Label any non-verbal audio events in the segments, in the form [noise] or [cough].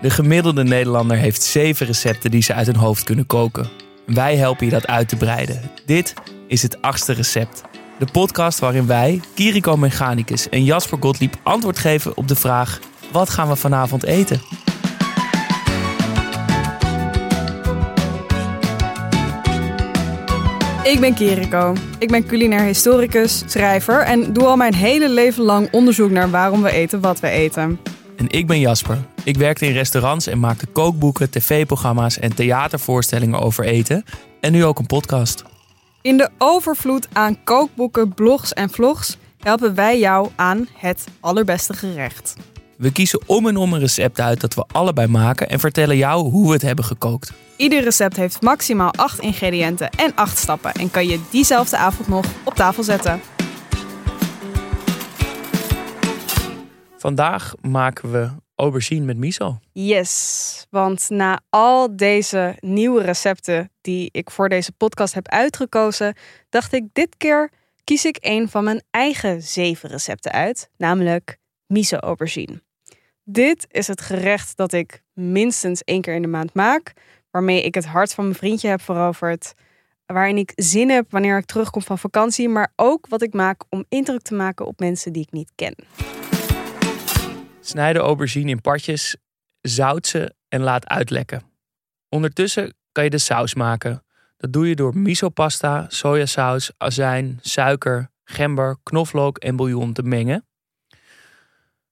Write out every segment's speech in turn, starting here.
De gemiddelde Nederlander heeft zeven recepten die ze uit hun hoofd kunnen koken. Wij helpen je dat uit te breiden. Dit is het achtste recept. De podcast waarin wij, Kiriko Mechanicus en Jasper Gottlieb antwoord geven op de vraag: wat gaan we vanavond eten? Ik ben Kiriko. Ik ben culinair historicus, schrijver en doe al mijn hele leven lang onderzoek naar waarom we eten wat we eten. En ik ben Jasper. Ik werkte in restaurants en maakte kookboeken, tv-programma's en theatervoorstellingen over eten. En nu ook een podcast. In de overvloed aan kookboeken, blogs en vlogs helpen wij jou aan het allerbeste gerecht. We kiezen om en om een recept uit dat we allebei maken en vertellen jou hoe we het hebben gekookt. Ieder recept heeft maximaal 8 ingrediënten en 8 stappen en kan je diezelfde avond nog op tafel zetten. Vandaag maken we aubergine met miso. Yes, want na al deze nieuwe recepten die ik voor deze podcast heb uitgekozen, dacht ik dit keer kies ik een van mijn eigen zeven recepten uit, namelijk miso aubergine. Dit is het gerecht dat ik minstens één keer in de maand maak, waarmee ik het hart van mijn vriendje heb veroverd, waarin ik zin heb wanneer ik terugkom van vakantie, maar ook wat ik maak om indruk te maken op mensen die ik niet ken. Snijd de aubergine in partjes, zout ze en laat uitlekken. Ondertussen kan je de saus maken. Dat doe je door misopasta, sojasaus, azijn, suiker, gember, knoflook en bouillon te mengen.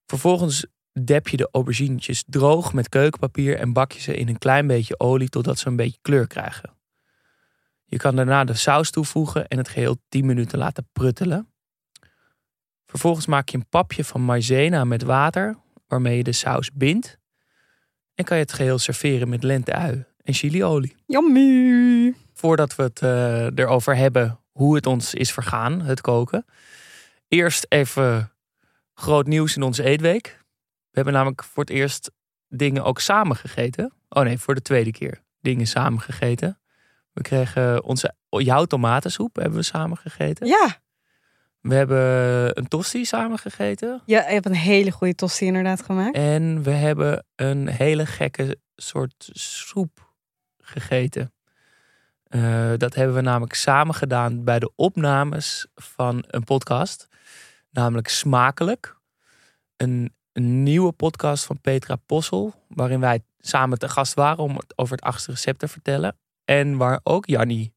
Vervolgens dep je de auberginetjes droog met keukenpapier en bak je ze in een klein beetje olie totdat ze een beetje kleur krijgen. Je kan daarna de saus toevoegen en het geheel 10 minuten laten pruttelen. Vervolgens maak je een papje van maizena met water, waarmee je de saus bindt. En kan je het geheel serveren met lenteui en chiliolie. Yummy! Voordat we het uh, erover hebben hoe het ons is vergaan, het koken. Eerst even groot nieuws in onze eetweek. We hebben namelijk voor het eerst dingen ook samen gegeten. Oh nee, voor de tweede keer dingen samen gegeten. We kregen onze, jouw tomatensoep hebben we samen gegeten. Ja. We hebben een tosti samen gegeten. Ja, je hebt een hele goede tosti inderdaad gemaakt. En we hebben een hele gekke soort soep gegeten. Uh, dat hebben we namelijk samen gedaan bij de opnames van een podcast. Namelijk Smakelijk. Een, een nieuwe podcast van Petra Possel. Waarin wij samen te gast waren om het over het achtste recept te vertellen. En waar ook Jannie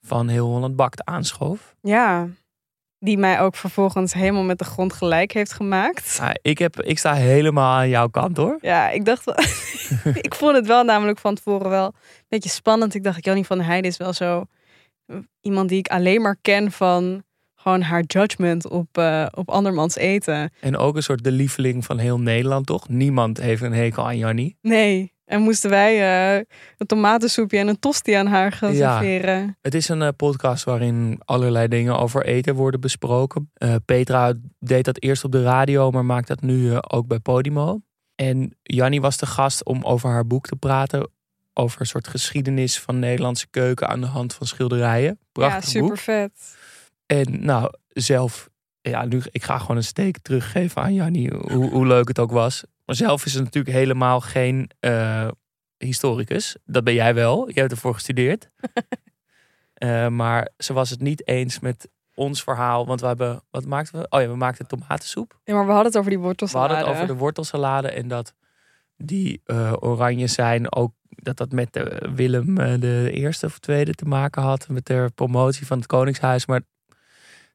van Heel Holland Bakt aanschoof. Ja, die mij ook vervolgens helemaal met de grond gelijk heeft gemaakt. Ik, heb, ik sta helemaal aan jouw kant hoor. Ja, ik dacht wel. [laughs] ik vond het wel namelijk van tevoren wel een beetje spannend. Ik dacht, Jannie van Heijden is wel zo iemand die ik alleen maar ken van gewoon haar judgment op, uh, op andermans eten. En ook een soort de lieveling van heel Nederland, toch? Niemand heeft een hekel aan Jannie. Nee. En moesten wij uh, een tomatensoepje en een tosti aan haar gaan Ja. serveren. Het is een uh, podcast waarin allerlei dingen over eten worden besproken. Petra deed dat eerst op de radio, maar maakt dat nu ook bij Podimo. En Jannie was de gast om over haar boek te praten. Over een soort geschiedenis van Nederlandse keuken aan de hand van schilderijen. Prachtig ja, super vet. En nou, zelf, ja, nu, ik ga gewoon een steek teruggeven aan Jannie, hoe, hoe leuk het ook was. Maar zelf is ze natuurlijk helemaal geen uh, historicus. Dat ben jij wel. Je hebt ervoor gestudeerd. uh, [laughs] maar ze was het niet eens met ons verhaal. Want we hebben, wat maakten we? Oh ja, we maakten tomatensoep. Ja, maar we hadden het over die wortelsalade. We hadden het over de wortelsalade en dat die uh, oranje zijn ook dat dat met de Willem de eerste of tweede te maken had met de promotie van het Koningshuis. Maar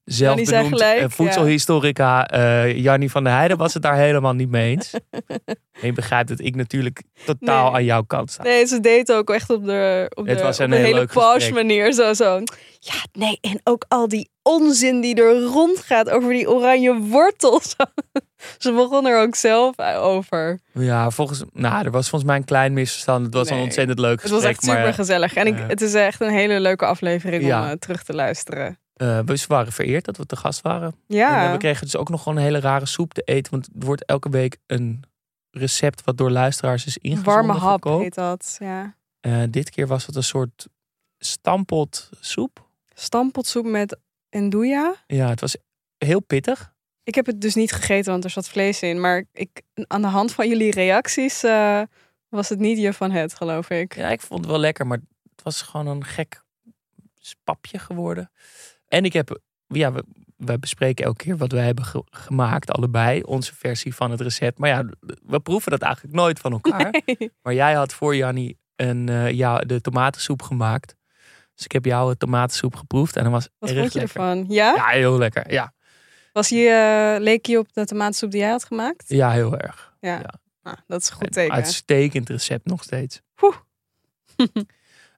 zelf benoemd gelijk, voedselhistorica uh, Jannie van der Heijden was het daar helemaal niet mee eens. [laughs] en je begrijpt dat ik natuurlijk totaal nee. aan jouw kant sta. Nee, ze deed ook echt op de, op het de, was een, hele posh manier. Zo, zo. Ja, nee, en ook al die onzin die er rondgaat over die oranje wortels. [laughs] ze begon er ook zelf over. Ja, volgens nou, er was volgens mij een klein misverstand. Het was Nee. een ontzettend leuk Het was echt super gezellig. En ik, eh, het is echt een hele leuke aflevering Ja. om uh, terug te luisteren. Eh, we waren vereerd dat we te gast waren. En, Ja, eh, we kregen dus ook nog gewoon een hele rare soep te eten. Want er wordt elke week een recept wat door luisteraars is ingezonden warme hap heet dat. Ja. Eh, dit keer was het een soort stampot soep. Stampotsoep met Enduja. Ja, het was heel pittig. Ik heb het dus niet gegeten, want er zat vlees in. Maar ik, aan de hand van jullie reacties was het niet je van het, geloof ik. Ja, ik vond het wel lekker, maar het was gewoon een gek spapje geworden. En ik heb, ja, we, bespreken elke keer wat wij hebben ge- gemaakt, allebei, onze versie van het recept. Maar ja, we proeven dat eigenlijk nooit van elkaar. Maar jij had voor Jannie een, eh, ja, de tomatensoep gemaakt. Dus ik heb jouw tomatensoep geproefd en dat was Wat erg vond je lekker. ervan? Ja? Ja, heel lekker. Ja, Was je, eh, leek je op de tomatensoep die jij had gemaakt? ja heel erg. Ja. ja. Nou, dat is een goed Een teken. Uitstekend recept nog steeds.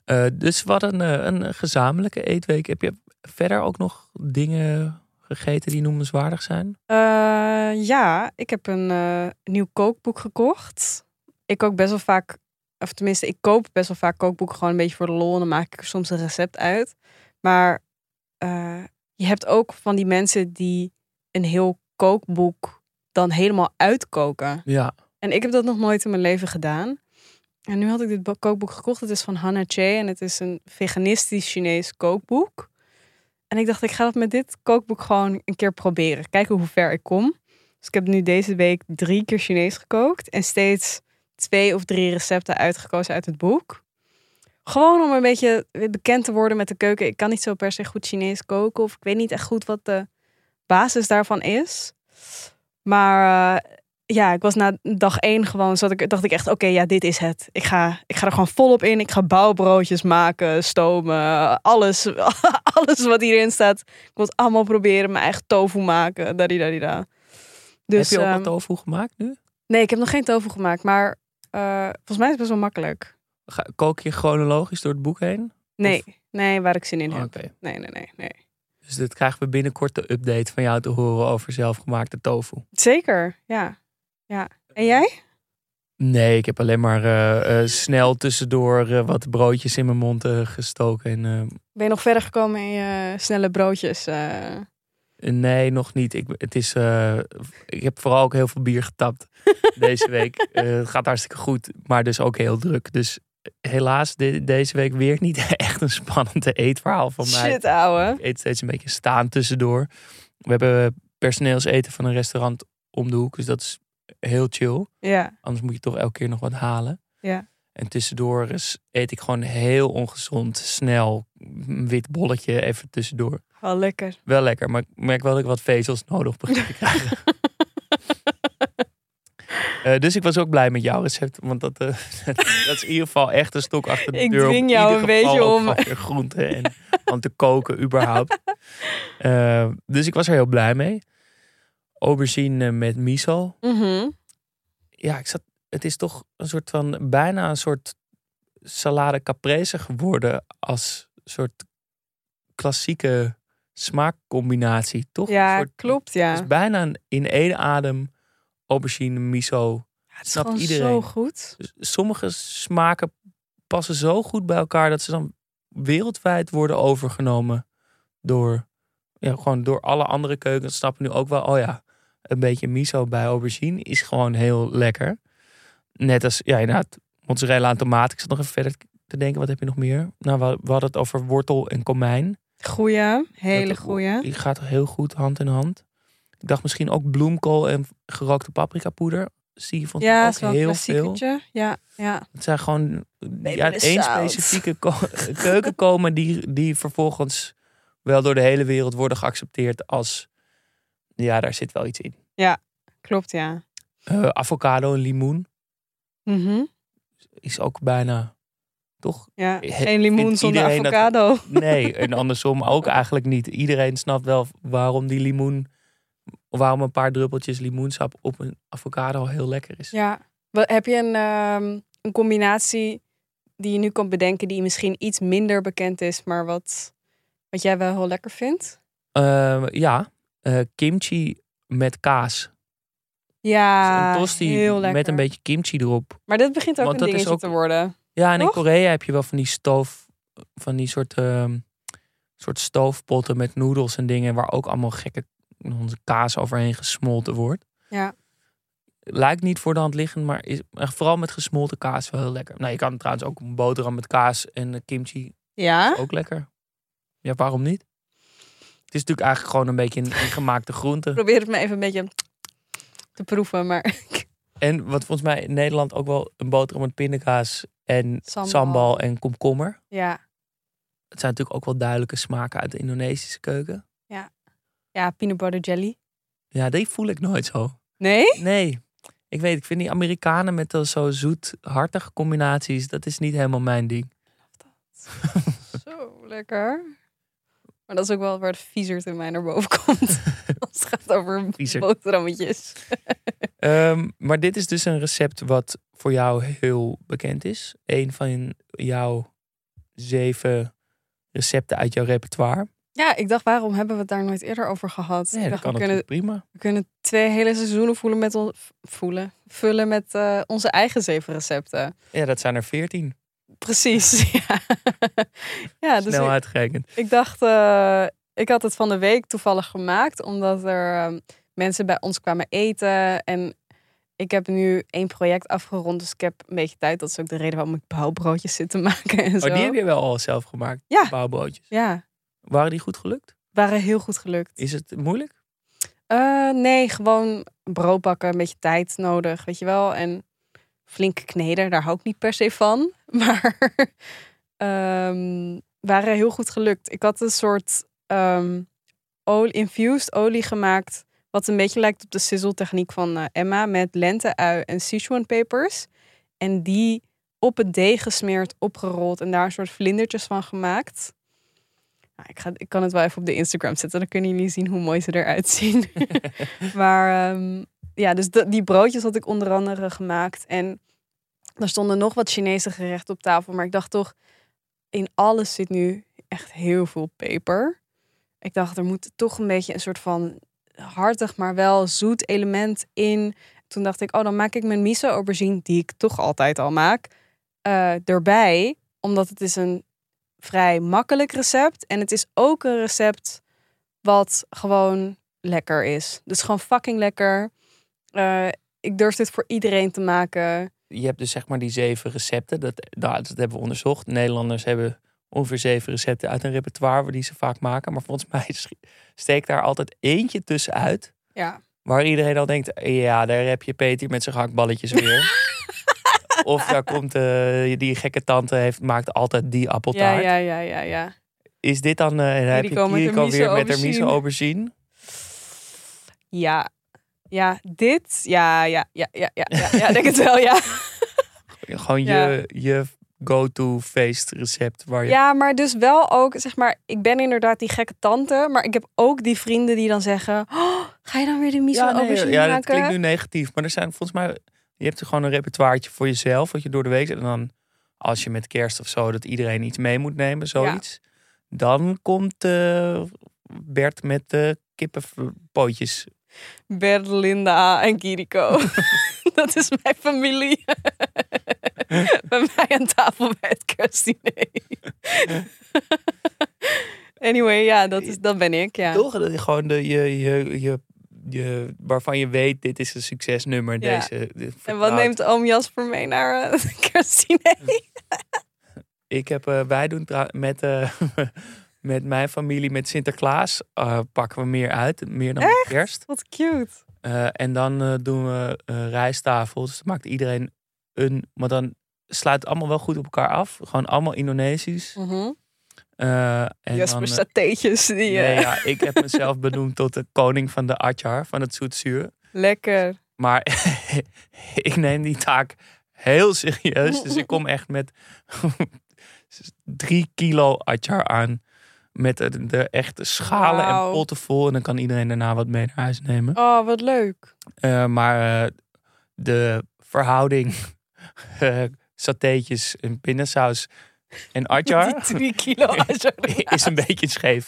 Eh, dus wat een, een gezamenlijke eetweek. Heb je verder ook nog dingen gegeten die noemenswaardig zijn? Eh, ja, ik heb een eh, nieuw kookboek gekocht. Ik kook best wel vaak, of tenminste, ik koop best wel vaak kookboeken gewoon een beetje voor de lol. En dan maak ik er soms een recept uit. Maar eh, je hebt ook van die mensen die een heel kookboek dan helemaal uitkoken. Ja. En ik heb dat nog nooit in mijn leven gedaan. En nu had ik dit bo- kookboek gekocht. Het is van Hannah Che en het is een veganistisch Chinees kookboek. En ik dacht, ik ga dat met dit kookboek gewoon een keer proberen. Kijken hoe ver ik kom. Dus ik heb nu deze week drie keer Chinees gekookt. En steeds twee of drie recepten uitgekozen uit het boek. Gewoon om een beetje bekend te worden met de keuken. Ik kan niet zo per se goed Chinees koken. Of ik weet niet echt goed wat de basis daarvan is. Maar eh, ja, ik was na dag één gewoon, zat ik, dacht ik echt, oké, ja, dit is het. Ik ga, ik ga er gewoon volop in. Ik ga bouwbroodjes maken, stomen, alles, [laughs] alles wat hierin staat. Ik wil het allemaal proberen, mijn eigen tofu maken, dadidadida. Dus, heb je ook wat tofu gemaakt nu? nee, ik heb nog geen tofu gemaakt, maar eh, volgens mij is het best wel makkelijk. Ga- kook je chronologisch door het boek heen? Nee, nee, waar ik zin in heb. Nee, nee, nee, nee. Dus dit krijgen we binnenkort de update van jou te horen over zelfgemaakte tofu. Zeker, ja. Ja. En jij? Nee, ik heb alleen maar eh, eh, snel tussendoor eh, wat broodjes in mijn mond gestoken. En, Ben je nog verder gekomen in je snelle broodjes? nee, nog niet. Ik, het is, ik heb vooral ook heel veel bier getapt [laughs] deze week. Het gaat hartstikke goed, maar dus ook heel druk. Dus helaas de- deze week weer niet [laughs] echt een spannend eetverhaal van mij. Shit, ouwe. Ik eet steeds een beetje staan tussendoor. We hebben personeelseten van een restaurant om de hoek, dus dat is heel chill. Ja, Anders moet je toch elke keer nog wat halen. Ja. En tussendoor is, eet ik gewoon heel ongezond, snel, een wit bolletje even tussendoor. wel lekker. Wel lekker, maar ik merk wel dat ik wat vezels nodig begin te krijgen. [laughs] Eh, dus ik was ook blij met jouw recept. Want dat, eh, [laughs] dat is in ieder geval echt een stok achter de Ik deur. dwing in jou een beetje om. groenten en van te koken überhaupt. [laughs] Eh, dus ik was er heel blij mee. Aubergine met miso. Mhm. Ja, ik zat, het is toch een soort van bijna een soort salade caprese geworden als soort klassieke smaakcombinatie, toch? Ja, soort- klopt, ja. Het is bijna een in één adem aubergine, miso. Ja, het is snapt gewoon iedereen. zo goed. Sommige smaken passen zo goed bij elkaar dat ze dan wereldwijd worden overgenomen door, ja, gewoon door alle andere keukens. Snappen nu ook wel, oh ja, een beetje miso bij aubergine is gewoon heel lekker. Net als, ja, inderdaad, mozzarella en tomaat. Ik zat nog even verder te denken, wat heb je nog meer? Nou, we, we hadden het over wortel en komijn. Goeie, hele goeie. Die gaat heel goed hand in hand. Ik dacht misschien ook bloemkool en gerookte paprikapoeder. Zie je van Ja, ook is wel een heel veel. klassiekertje. Ja, ja. Het zijn gewoon ja, één zout. specifieke keuken komen die, die vervolgens wel door de hele wereld worden geaccepteerd als ja, daar zit wel iets in. Klopt, ja. Eh, avocado en limoen Mhm. is ook bijna toch? Ja, He- geen limoen zonder dat- avocado. [laughs] Nee, en andersom ook eigenlijk niet. Iedereen snapt wel waarom die limoen, waarom een paar druppeltjes limoensap op een avocado heel lekker is. Ja. Wat- Heb je een, ehm, een combinatie die je nu kan bedenken die misschien iets minder bekend is, maar wat, wat jij wel heel lekker vindt? Eh, ja, eh, kimchi met kaas. Ja, tosti heel lekker. met een beetje kimchi erop. Maar dit begint ook Want een dat is dingetje ook- te worden. Ja, en in? Korea heb je wel van die stoof, van die soort, ehm, soort stoofpotten met noedels en dingen waar ook allemaal gekke onze kaas overheen gesmolten wordt. Ja. Lijkt niet voor de hand liggend, maar is vooral met gesmolten kaas wel heel lekker. Nou, je kan trouwens ook een boterham met kaas en kimchi Ja? ook lekker. Ja, waarom niet? Het is natuurlijk eigenlijk gewoon een beetje een ingemaakte groente. Probeer het me even een beetje te proeven, maar [laughs] En wat volgens mij in Nederland ook wel een boterham met pindakaas en Sambal. sambal, en komkommer. ja. Het zijn natuurlijk ook wel duidelijke smaken uit de Indonesische keuken. Ja, peanut butter jelly. Ja, die voel ik nooit zo. Nee? Nee, ik weet, ik vind die Amerikanen met zo zoet-hartige combinaties, dat is niet helemaal mijn ding. Zo lekker. Maar dat is ook wel waar het viezerd in mij naar boven [laughs] komt. Als het gaat over Viezer. boterhammetjes. [laughs] Ehm, maar dit is dus een recept wat voor jou heel bekend is. Een van jouw zeven recepten uit jouw repertoire. Ja, ik dacht, waarom hebben we het daar nooit eerder over gehad? Nee, ik dat kan we, kunnen, prima. we kunnen twee hele seizoenen voelen met on, voelen, vullen met eh, onze eigen zeven recepten. Ja, dat zijn er veertien. Precies. [laughs] Ja, ja dus Snel ik, uitgerekend. ik dacht, eh, ik had het van de week toevallig gemaakt, omdat er eh, mensen bij ons kwamen eten. En ik heb nu één project afgerond, dus ik heb een beetje tijd. Dat is ook de reden waarom ik bouwbroodjes zit te [laughs] maken en zo. Oh, die heb je wel al zelf gemaakt? Ja. Bouwbroodjes. Ja, Waren die goed gelukt? waren heel goed gelukt. Is het moeilijk? Eh, nee, gewoon brood bakken, een beetje tijd nodig, weet je wel. En flink kneden, daar hou ik niet per se van. [laughs] Maar ehm, waren heel goed gelukt. Ik had een soort ehm olie, infused olie gemaakt, wat een beetje lijkt op de sizzle techniek van eh, Emma, met lente-ui en Sichuan pepers. En die op het deeg gesmeerd, opgerold en daar een soort vlindertjes van gemaakt. Nou, ik, ga, ik kan het wel even op de Instagram zetten, dan kunnen jullie zien hoe mooi ze eruit zien. [laughs] [laughs] maar ehm, ja, dus die broodjes had ik onder andere gemaakt. En er stonden nog wat Chinese gerechten op tafel. Maar ik dacht toch, in alles zit nu echt heel veel peper. Ik dacht, er moet toch een beetje een soort van hartig, maar wel zoet element in. Toen dacht ik, oh, dan maak ik mijn miso aubergine, die ik toch altijd al maak, eh, erbij. Omdat het is een vrij makkelijk recept. En het is ook een recept wat gewoon lekker is. Dus gewoon fucking lekker. Eh, ik durf dit voor iedereen te maken. Je hebt dus zeg maar die zeven recepten. Dat, nou, dat hebben we onderzocht. Nederlanders hebben ongeveer zeven recepten uit een repertoire die ze vaak maken. Maar volgens [laughs] mij steekt daar altijd eentje tussenuit. Ja. Waar iedereen al denkt, ja, daar heb je Peter met zijn gehaktballetjes weer. [laughs] of daar komt eh, die gekke tante heeft, maakt altijd die appeltaart. ja, ja, ja, ja. Is dit dan, dan heb je Kiriko weer met haar miso aubergine? Ja. Ja, dit. Ja, ja, ja, ja, ja, ja, ja denk het wel, ja. Gewoon Ja. je, je go-to feestrecept waar je... Ja, maar dus wel ook, zeg maar, ik ben inderdaad die gekke tante, maar ik heb ook die vrienden die dan zeggen, oh, ga je dan weer de miso ja, nee, ja, dat klinkt nu negatief. Maar er zijn volgens mij... Je hebt er gewoon een repertoireetje voor jezelf. Wat je door de week... En dan als je met kerst of zo... Dat iedereen iets mee moet nemen, zoiets. Dan komt eh, Bert met de kippenpootjes. Bert, Linda en Kiriko. [laughs] dat is mijn familie. [laughs] bij mij aan tafel bij het kerstdiner. anyway, ja, dat, is, dat ben ik, ja. Toch? Dat je Gewoon de, je, je, je, je, waarvan je weet, dit is een succesnummer. Ja. Deze, En wat neemt oom Jasper mee naar eh, het kerstdiner? Ik heb, eh, wij doen met, eh, [laughs] met mijn familie, met Sinterklaas, eh, pakken we meer uit. Meer dan met kerst. Wat cute. Eh, en dan eh, doen we rijsttafels. Dan maakt iedereen een. Maar dan sluit het allemaal wel goed op elkaar af. Gewoon allemaal Indonesisch. Mhm. Eh, en Jasper satéetjes. Die, nee, ja, ik heb mezelf [laughs] benoemd tot de koning van de atjar, van het zoetzuur. Lekker. Maar [laughs] ik neem die taak heel serieus. Dus ik kom [laughs] echt met drie kilo atjar aan. Met de, de echte schalen en potten vol. En dan kan iedereen daarna wat mee naar huis nemen. Oh, wat leuk. Eh, maar eh, de verhouding [laughs] satéetjes en pindasaus en atjar [laughs] drie kilo [laughs] is een beetje scheef.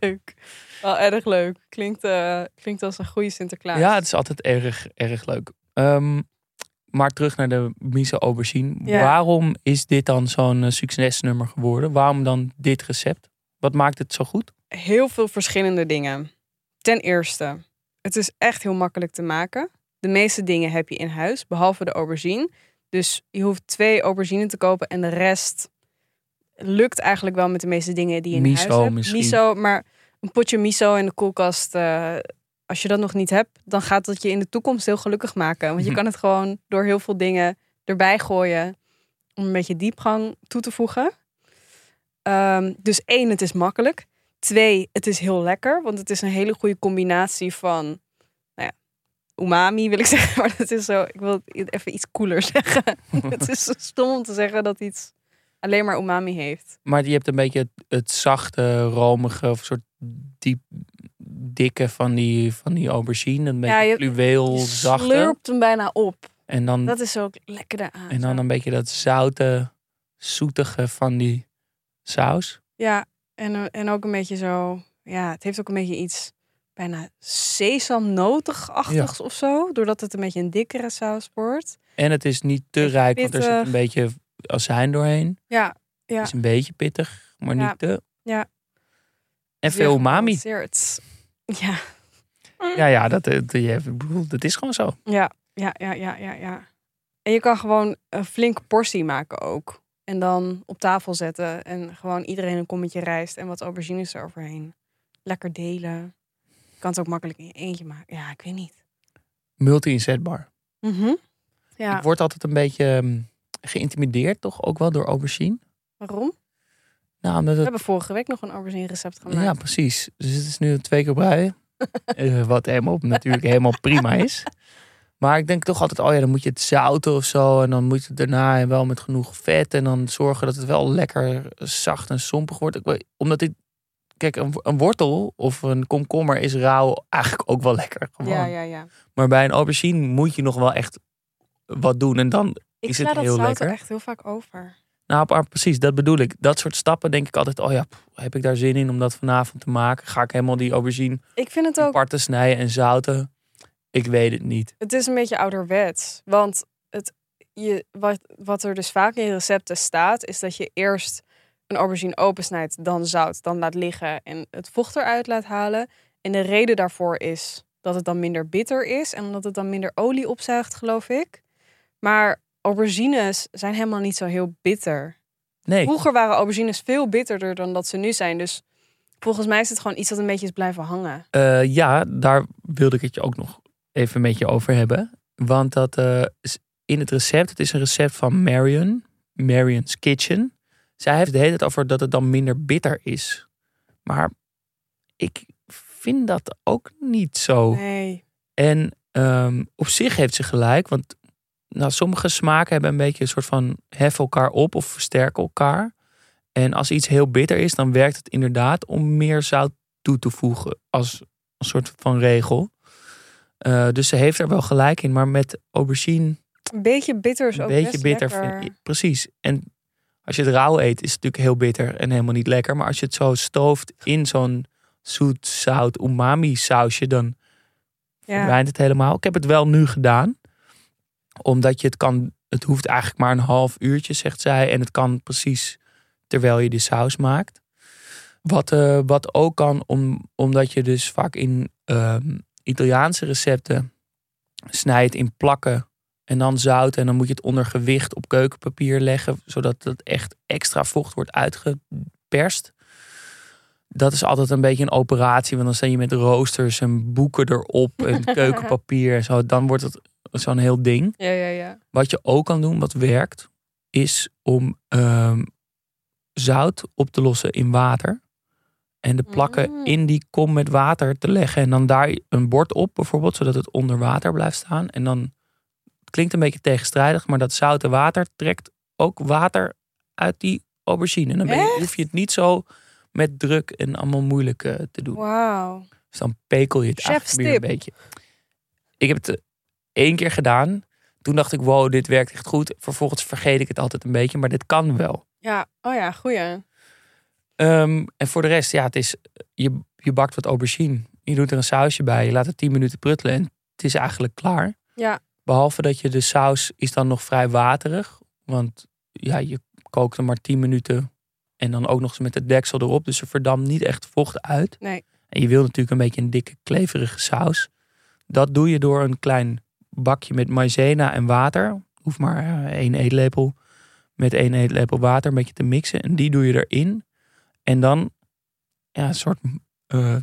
leuk. Wel erg leuk. Klinkt, klinkt als een goede Sinterklaas. Ja, het is altijd erg, erg leuk. Ehm, maar terug naar de miso aubergine. Ja. Waarom is dit dan zo'n eh, succesnummer geworden? Waarom dan dit recept? Wat maakt het zo goed? Heel veel verschillende dingen. Ten eerste, het is echt heel makkelijk te maken. De meeste dingen heb je in huis, behalve de aubergine. Dus je hoeft twee aubergine te kopen en de rest lukt eigenlijk wel met de meeste dingen die je in Miso huis hebt. misschien. Miso, maar een potje miso in de koelkast, eh, als je dat nog niet hebt, dan gaat dat je in de toekomst heel gelukkig maken. Want je [laughs] kan het gewoon door heel veel dingen erbij gooien om een beetje diepgang toe te voegen. Ehm, dus één, het is makkelijk. Twee, het is heel lekker, want het is een hele goede combinatie van, nou ja, umami wil ik [laughs] zeggen, maar het is zo, ik wil het even iets cooler zeggen. [laughs] het is zo stom om te zeggen dat iets alleen maar umami heeft. Maar je hebt een beetje het, het zachte, romige, of soort diep, dikke van die, van die aubergine. Een beetje Ja, je- fluweel, Je zachte. slurpt hem bijna op. En dan, Dat is ook lekker daaraan. en dan een beetje dat zoute, zoetige van die saus. Ja, en, eh, en ook een beetje zo... Ja, het heeft ook een beetje iets bijna sesamnotig-achtigs of zo. Doordat het een beetje een dikkere saus wordt. En het is niet te rijk, want er zit een beetje azijn doorheen. Ja, ja. Het is een beetje pittig, maar Ja. niet te. Ja. En veel umami. Ja, Ja, ja, dat, eh, dat, dat is gewoon zo. ja, ja, ja, ja, ja, ja. En je kan gewoon een flinke portie maken ook. En dan op tafel zetten. En gewoon iedereen een kommetje rijst en wat aubergines eroverheen. Lekker delen. Je kan het ook makkelijk in je eentje maken. Ja, ik weet niet. Multi-inzetbaar. Mhm. Ja, Ik word altijd een beetje ehm, geïntimideerd, toch? Ook wel door aubergine. waarom? Nou, We hebben vorige week nog een aubergine recept gemaakt. ja, precies. Dus het is nu twee keer breien. [laughs] Eh, wat helemaal, natuurlijk helemaal prima is. Maar ik denk toch altijd, oh ja, dan moet je het zouten of zo. En dan moet je het daarna wel met genoeg vet. En dan zorgen dat het wel lekker zacht en sompig wordt. Ik, omdat ik, kijk, een, een wortel of een komkommer is rauw eigenlijk ook wel lekker. Gewoon. ja, ja, ja. Maar bij een aubergine moet je nog wel echt wat doen. En dan Ik Is sla het dat heel zout lekker? er echt heel vaak over. Nou, precies, dat bedoel ik. Dat soort stappen denk ik altijd, oh ja, pff, heb ik daar zin in om dat vanavond te maken? Ga ik helemaal die aubergine Ik vind het ook, parten snijden en zouten? Ik weet het niet. het is een beetje ouderwets. Want het, je, wat, wat er dus vaak in recepten staat, is dat je eerst een aubergine opensnijdt, dan zout, dan laat liggen en het vocht eruit laat halen. En de reden daarvoor is dat het dan minder bitter is en omdat het dan minder olie opzuigt, geloof ik. Maar aubergines zijn helemaal niet zo heel bitter. Nee, Vroeger waren aubergines veel bitterder dan dat ze nu zijn. Dus volgens mij is het gewoon iets dat een beetje is blijven hangen. Eh, ja, daar wilde ik het je ook nog even met je over hebben. Want dat is in het recept, het is een recept van Marion, Marion's Kitchen. Zij heeft de hele tijd over dat het dan minder bitter is. Maar ik vind dat ook niet zo. Nee. En ehm, op zich heeft ze gelijk, want nou, sommige smaken hebben een beetje een soort van heffen elkaar op of versterken elkaar. En als iets heel bitter is, dan werkt het inderdaad om meer zout toe te voegen als een soort van regel. Eh, dus ze heeft er wel gelijk in, maar met aubergine Een beetje bitter is een ook beetje best bitter. Vind, precies. En als je het rauw eet, is het natuurlijk heel bitter en helemaal niet lekker. Maar als je het zo stooft in zo'n zoet, zout, umami sausje, dan Ja. verdwijnt het helemaal. Ik heb het wel nu gedaan. Omdat je het kan, het hoeft eigenlijk maar een half uurtje, zegt zij. En het kan precies terwijl je de saus maakt. Wat, eh, wat ook kan, om, omdat je dus vaak in ehm, Italiaanse recepten snijdt in plakken en dan zout. En dan moet je het onder gewicht op keukenpapier leggen, zodat het echt extra vocht wordt uitgeperst. Dat is altijd een beetje een operatie, want dan sta je met roosters en boeken erop en [laughs] keukenpapier en zo. Dan wordt het zo'n heel ding. Ja, ja, ja. Wat je ook kan doen, wat werkt, is om ehm, zout op te lossen in water. En de plakken Mm. in die kom met water te leggen. En dan daar een bord op bijvoorbeeld, zodat het onder water blijft staan. En dan, het klinkt een beetje tegenstrijdig, maar dat zoute water trekt ook water uit die aubergine. En dan ben je, Echt? hoef je het niet zo met druk en allemaal moeilijk eh, te doen. Wauw. Dus dan pekel je het eigenlijk weer een beetje. Ik heb het eh, één keer gedaan. Toen dacht ik, wow, dit werkt echt goed. Vervolgens vergeet ik het altijd een beetje, maar dit kan wel. Ja, oh ja, goeie. Ehm, en voor de rest, ja, het is, je, je bakt wat aubergine. Je doet er een sausje bij, je laat het 10 minuten pruttelen en het is eigenlijk klaar. Ja. Behalve dat je de saus is dan nog vrij waterig. Want ja, je kookt hem maar 10 minuten en dan ook nog eens met het deksel erop. Dus er verdampt niet echt vocht uit. Nee. En je wil natuurlijk een beetje een dikke, kleverige saus. Dat doe je door een klein bakje met maïzena en water. Hoeft maar eh, één eetlepel. met één eetlepel water een beetje te mixen. En die doe je erin. En dan, ja, een soort eh,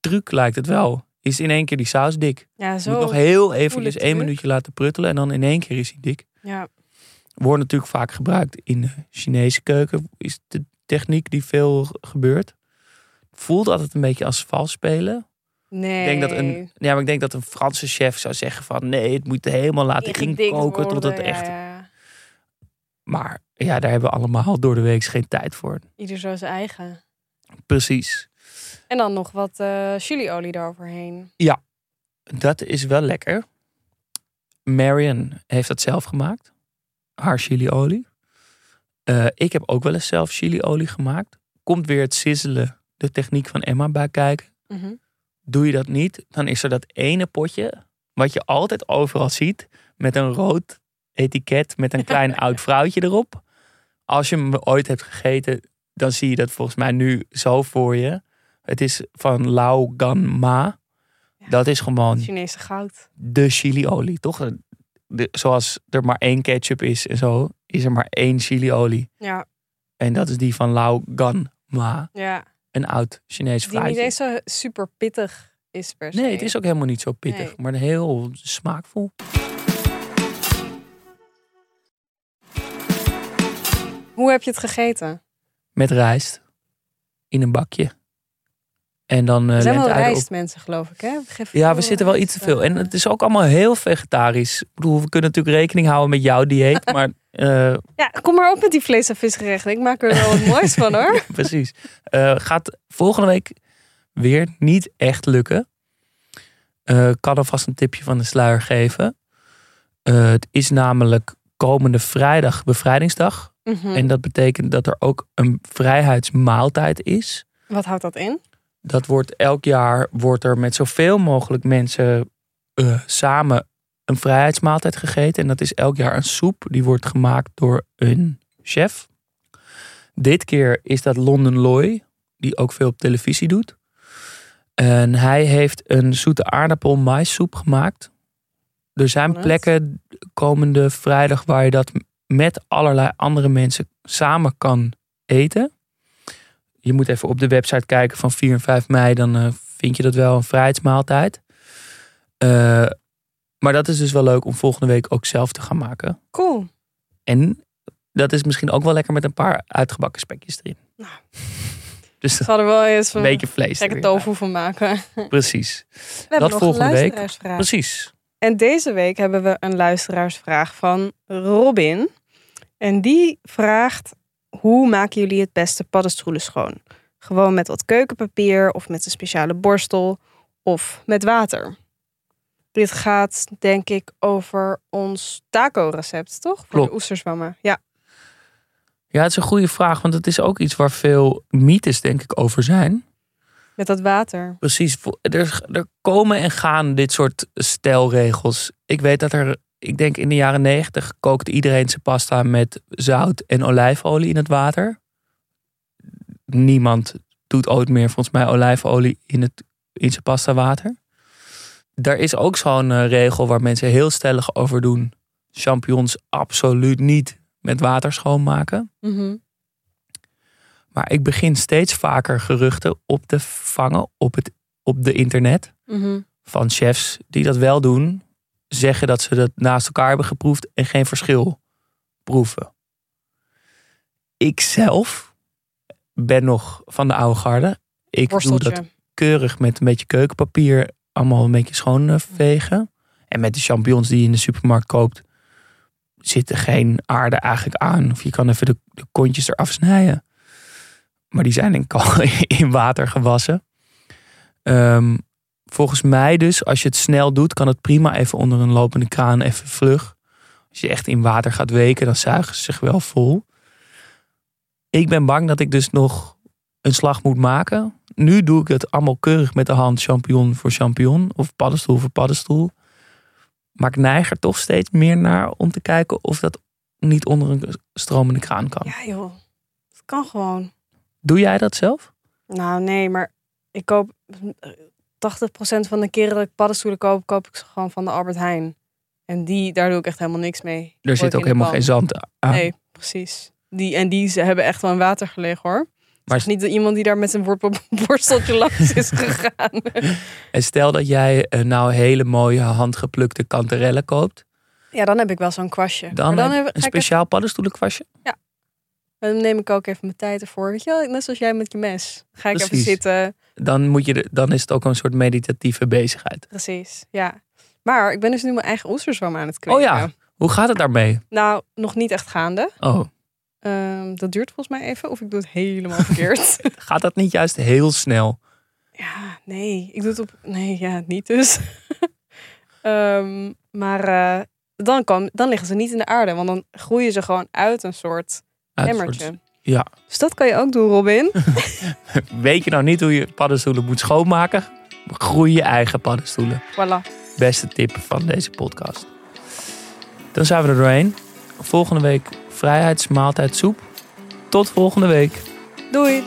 truc lijkt het wel. Is in één keer die saus dik. Ja, zo. moet nog heel eventjes één minuutje laten pruttelen. En dan in één keer is hij dik. Ja. Wordt natuurlijk vaak gebruikt in de Chinese keuken. Is de techniek die veel gebeurt. Voelt altijd een beetje als vals spelen. Nee. Ik denk dat een, ja, maar ik denk dat een Franse chef zou zeggen van nee, het moet helemaal laten inkoken tot het ja, echt. ja. Maar ja, daar hebben we allemaal door de week geen tijd voor. Ieder zo zijn eigen. Precies. En dan nog wat eh chiliolie eroverheen. Dat is wel lekker. Marion heeft dat zelf gemaakt. Haar chiliolie. Eh ik heb ook wel eens zelf chiliolie gemaakt. Komt weer het sizzelen, de techniek van Emma bij kijken. Mhm. Doe je dat niet, dan is er dat ene potje wat je altijd overal ziet met een rood etiket met een klein [laughs] oud vrouwtje erop. Als je hem ooit hebt gegeten, dan zie je dat volgens mij nu zo voor je. Het is van Lao Gan Ma. Ja. Dat is gewoon Chinese goud. de chiliolie, toch? De, zoals er maar één ketchup is en zo, is er maar één chiliolie. Ja, En dat is die van Lao Gan Ma, ja. Een oud Chinees Die niet eens zo super pittig is per se. Nee, het is ook helemaal niet zo pittig, Nee. maar heel smaakvol. Hoe heb je het gegeten? Met rijst in een bakje. En dan eh Er zijn wel rijstmensen, geloof ik, hè? Ja, we zitten wel iets te veel. En het is ook allemaal heel vegetarisch. Ik bedoel, we kunnen natuurlijk rekening houden met jouw dieet. [laughs] Maar eh, Ja, kom maar op met die vlees- en visgerechten. Ik maak er wel wat [laughs] moois van, hoor. precies. Eh, gaat volgende week weer niet echt lukken. Eh, Ik kan alvast een tipje van de sluier geven. Eh, het is namelijk komende vrijdag bevrijdingsdag. Mhm. En dat betekent dat er ook een vrijheidsmaaltijd is. Wat houdt dat in? Dat wordt elk jaar wordt er met zoveel mogelijk mensen eh, samen een vrijheidsmaaltijd gegeten. En dat is elk jaar een soep. Die wordt gemaakt door een chef. Dit keer is dat London Loy, die ook veel op televisie doet. En hij heeft een zoete aardappel maissoep gemaakt. Er zijn plekken komende vrijdag waar je dat met allerlei andere mensen samen kan eten. Je moet even op de website kijken van 4 en 5 mei. Dan eh, vind je dat wel een vrijheidsmaaltijd. Eh, maar dat is dus wel leuk om volgende week ook zelf te gaan maken. Cool. En dat is misschien ook wel lekker met een paar uitgebakken spekjes erin. Nou. [laughs] Dus Ze hadden wel eens een beetje vlees. er weer tofu van maken. [laughs] Precies. We hebben nog volgende een week. luisteraarsvraag. Precies. En deze week hebben we een luisteraarsvraag van Robin. En die vraagt: hoe maken jullie het beste paddenstoelen schoon? Gewoon met wat keukenpapier of met een speciale borstel of met water. Dit gaat denk ik over ons taco-recept, toch? Voor Klopt. de oesterzwammen. Ja, Ja, het is een goede vraag, want het is ook iets waar veel mythes denk ik over zijn. met dat water. Precies. Er, er komen en gaan dit soort stelregels. Ik weet dat er, ik denk in de jaren negentig kookte iedereen zijn pasta met zout en olijfolie in het water. Niemand doet ooit meer volgens mij olijfolie in, het, in zijn pasta water. Er is ook zo'n eh, regel waar mensen heel stellig over doen. Champignons absoluut niet met water schoonmaken. Mhm. Maar ik begin steeds vaker geruchten op te vangen op, het, op de internet. Mhm. Van chefs die dat wel doen. Zeggen dat ze dat naast elkaar hebben geproefd en geen verschil proeven. Ik zelf ben nog van de oude garde. Ik doe dat keurig met een beetje keukenpapier. Allemaal een beetje schoon eh, vegen. En met de champignons die je in de supermarkt koopt. Zit er geen aarde eigenlijk aan. Of je kan even de, de kontjes eraf snijden. Maar die zijn in, kal- [laughs] in water gewassen. Ehm, volgens mij dus, als je het snel doet, kan het prima even onder een lopende kraan even vlug. Als je echt in water gaat weken, dan zuigen ze zich wel vol. Ik ben bang dat ik dus nog een slag moet maken. Nu doe ik het allemaal keurig met de hand, champignon voor champignon of paddenstoel voor paddenstoel. Maar ik neig er toch steeds meer naar om te kijken of dat niet onder een stromende kraan kan. Ja joh, het kan gewoon. Doe jij dat zelf? Nou nee, maar ik koop 80% van de keren dat ik paddenstoelen koop, koop ik ze gewoon van de Albert Heijn. En die, daar doe ik echt helemaal niks mee. Er zit ook helemaal geen zand aan. Nee, precies. Die, en die ze hebben echt wel in water gelegen hoor. Maar Maar niet iemand die daar met zijn borsteltje [laughs] langs is [laughs] gegaan. En stel dat jij eh, nou hele mooie handgeplukte kanterellen koopt. Ja, dan heb ik wel zo'n kwastje. Dan, dan, heb een ga ik even- dan neem ik ook even mijn tijd ervoor. Weet je wel, net zoals jij met je mes. Ga ik even zitten. Dan, moet je dan is het ook een soort meditatieve bezigheid. Precies, ja. Maar ik ben dus nu mijn eigen oesterzwam aan het kweken. Oh ja. Hoe gaat het daarmee? Nou, nog niet echt gaande. Oh, Ehm, dat duurt volgens mij even. Of ik doe het helemaal [laughs] verkeerd. [laughs] gaat dat niet juist heel snel? ja, nee. Ik doe het op... Nee, ja, niet dus. [laughs] Ehm, maar eh, dan, kan, dan liggen ze niet in de aarde. Want dan groeien ze gewoon uit een soort emmertje. ja. Dus dat kan je ook doen, Robin. [laughs] Weet je nou niet hoe je paddenstoelen moet schoonmaken? Groei je eigen paddenstoelen. voilà. Beste tip van deze podcast. Dan zijn we er doorheen. Volgende week vrijheidsmaaltijd soep. Tot volgende week. Doei.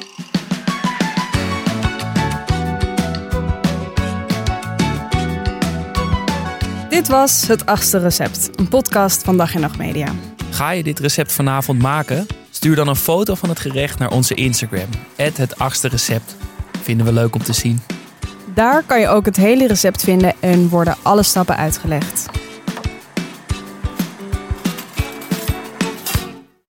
Dit was Het Achtste Recept, een podcast van Dag en Nacht Media. Ga je dit recept vanavond maken? Stuur dan een foto van het gerecht naar onze Instagram. Het achtste recept. Vinden we leuk om te zien. Daar kan je ook het hele recept vinden en worden alle stappen uitgelegd.